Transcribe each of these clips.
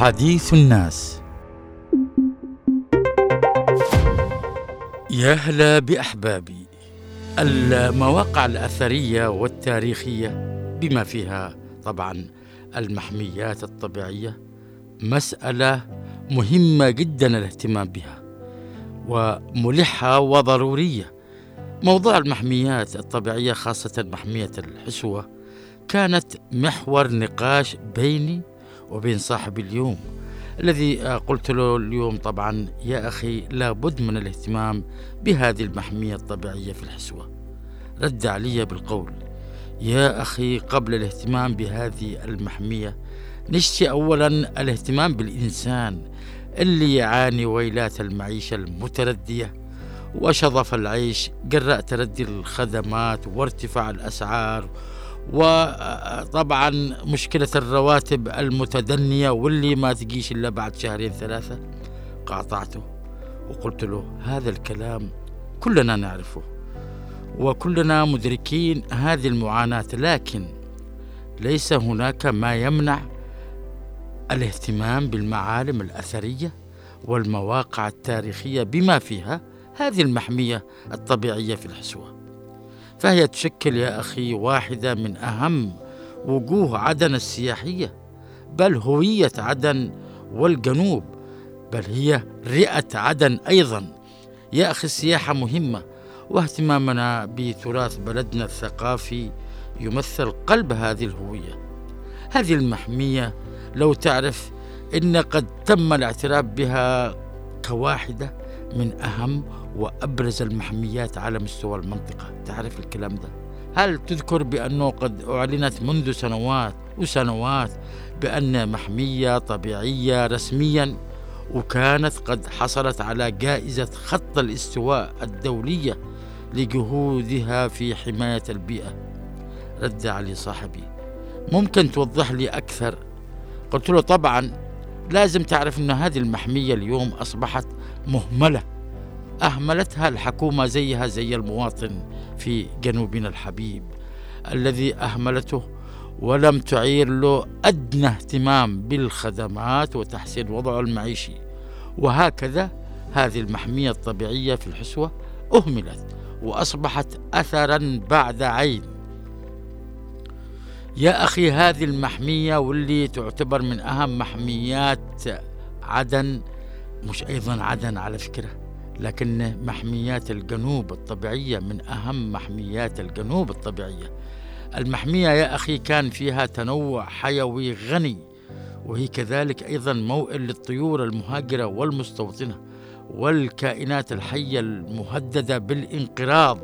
حديث الناس. يا هلا بأحبابي. المواقع الأثرية والتاريخية بما فيها طبعا المحميات الطبيعية مسألة مهمة جدا الاهتمام بها وملحة وضرورية. موضوع المحميات الطبيعية خاصة محمية الحسوة كانت محور نقاش بيني وبين صاحبي اليوم الذي قلت له اليوم طبعا يا أخي لابد من الاهتمام بهذه المحمية الطبيعية في الحسوة. رد علي بالقول يا أخي قبل الاهتمام بهذه المحمية نشتي أولا الاهتمام بالإنسان اللي يعاني ويلات المعيشة المتردية وشظف العيش جراء تردي الخدمات وارتفاع الأسعار وطبعا مشكلة الرواتب المتدنية واللي ما تجيش إلا بعد شهرين ثلاثة قاطعته وقلت له هذا الكلام كلنا نعرفه وكلنا مدركين هذه المعاناة لكن ليس هناك ما يمنع الاهتمام بالمعالم الأثرية والمواقع التاريخية بما فيها هذه المحمية الطبيعية في الحسوة. فهي تشكل يا أخي واحدة من أهم وجوه عدن السياحية بل هوية عدن والجنوب بل هي رئة عدن أيضا. يا أخي السياحة مهمة واهتمامنا بتراث بلدنا الثقافي يمثل قلب هذه الهوية. هذه المحمية لو تعرف إن قد تم الاعتراف بها كواحدة من أهم وأبرز المحميات على مستوى المنطقة. تعرف الكلام ده؟ هل تذكر بأنه قد أعلنت منذ سنوات وسنوات بأن محمية طبيعية رسميا وكانت قد حصلت على جائزة خط الاستواء الدولية لجهودها في حماية البيئة. رد علي صاحبي ممكن توضح لي أكثر؟ قلت له طبعا لازم تعرف أن هذه المحمية اليوم أصبحت مهملة. أهملتها الحكومة زيها زي المواطن في جنوبنا الحبيب الذي أهملته ولم تعير له أدنى اهتمام بالخدمات وتحسين وضعه المعيشي. وهكذا هذه المحمية الطبيعية في الحسوة أهملت وأصبحت أثرا بعد عين. يا أخي هذه المحمية واللي تعتبر من أهم محميات عدن مش أيضا عدن على فكرة لكن محميات الجنوب الطبيعية من أهم محميات الجنوب الطبيعية. المحمية يا أخي كان فيها تنوع حيوي غني وهي كذلك أيضا موئل للطيور المهاجرة والمستوطنة والكائنات الحية المهددة بالانقراض.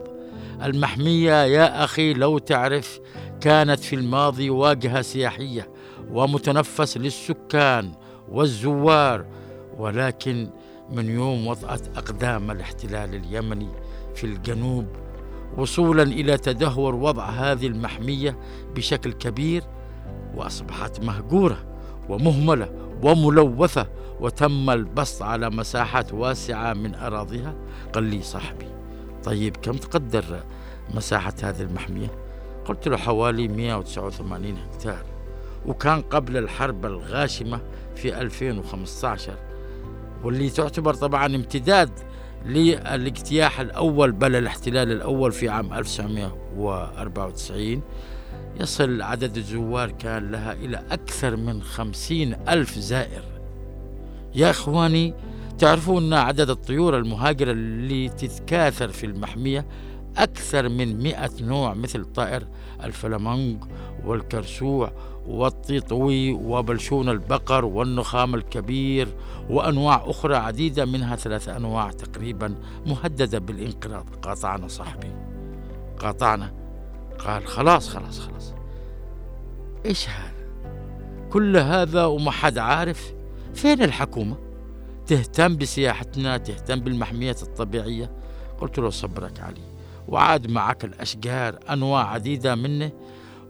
المحمية يا أخي لو تعرف كانت في الماضي واجهة سياحية ومتنفس للسكان والزوار ولكن من يوم وطأت أقدام الاحتلال اليمني في الجنوب وصولا إلى تدهور وضع هذه المحمية بشكل كبير وأصبحت مهجورة ومهملة وملوثة وتم البسط على مساحات واسعة من أراضيها. قال لي صاحبي طيب كم تقدر مساحة هذه المحمية؟ قلت له حوالي 189 هكتار وكان قبل الحرب الغاشمة في 2015 واللي تعتبر طبعا امتداد للاجتياح الأول بل الاحتلال الأول في عام 1994 يصل عدد الزوار كان لها إلى أكثر من خمسين ألف زائر. يا إخواني تعرفون أن عدد الطيور المهاجرة اللي تتكاثر في المحمية أكثر من مئة نوع مثل طائر الفلامنج والكرسوع والطيطوي وبلشون البقر والنخام الكبير وأنواع أخرى عديدة منها ثلاث أنواع تقريبا مهددة بالانقراض. قاطعنا صاحبي. قاطعنا. قال خلاص خلاص خلاص. إيش هذا؟ كل هذا وما حد عارف؟ فين الحكومة؟ تهتم بسياحتنا تهتم بالمحميات الطبيعية؟ قلت له صبرك علي. وعاد معك الأشجار أنواع عديدة منه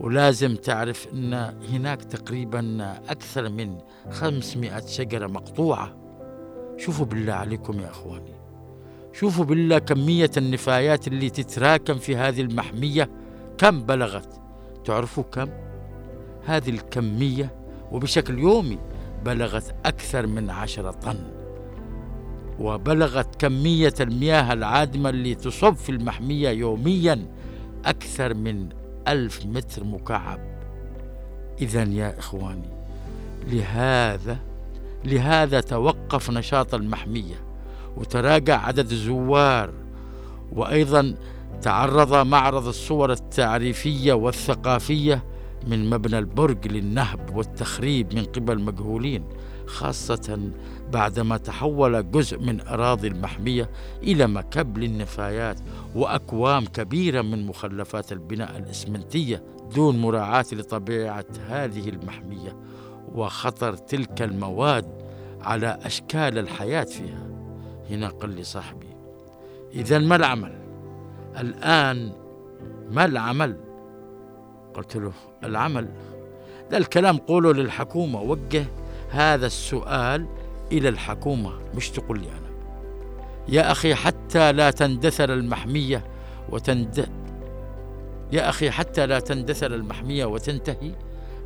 ولازم تعرف أن هناك تقريبا أكثر من 500 شجرة مقطوعة. شوفوا بالله عليكم يا أخواني. شوفوا بالله كمية النفايات اللي تتراكم في هذه المحمية. كم بلغت؟ تعرفوا كم؟ هذه الكمية وبشكل يومي بلغت أكثر من عشرة طن. وبلغت كمية المياه العادمة اللي تصب في المحمية يوميا أكثر من ألف متر مكعب. إذا يا إخواني لهذا لهذا توقف نشاط المحمية وتراجع عدد الزوار وأيضا تعرض معرض الصور التعريفية والثقافية من مبنى البرج للنهب والتخريب من قبل مجهولين خاصة بعدما تحول جزء من أراضي المحمية إلى مكب للنفايات وأكوام كبيرة من مخلفات البناء الإسمنتية دون مراعاة لطبيعة هذه المحمية وخطر تلك المواد على أشكال الحياة فيها. هنا قال لي صاحبي. إذا ما العمل؟ الآن ما العمل؟ قلت له العمل. ده الكلام قوله للحكومة. وجه هذا السؤال إلى الحكومة. مش تقول لي أنا. يا أخي حتى لا تندثر المحمية وتند يا أخي حتى لا تندثر المحمية وتنتهي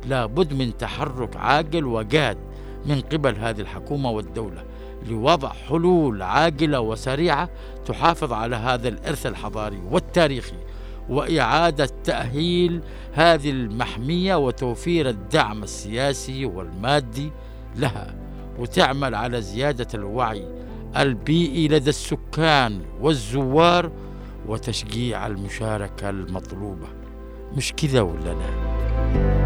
لابد من تحرك عاجل وجاد من قبل هذه الحكومة والدولة لوضع حلول عاجلة وسريعة تحافظ على هذا الإرث الحضاري والتاريخي. وإعادة تأهيل هذه المحمية وتوفير الدعم السياسي والمادي لها وتعمل على زيادة الوعي البيئي لدى السكان والزوار وتشجيع المشاركة المطلوبة. مش كذا ولا لا؟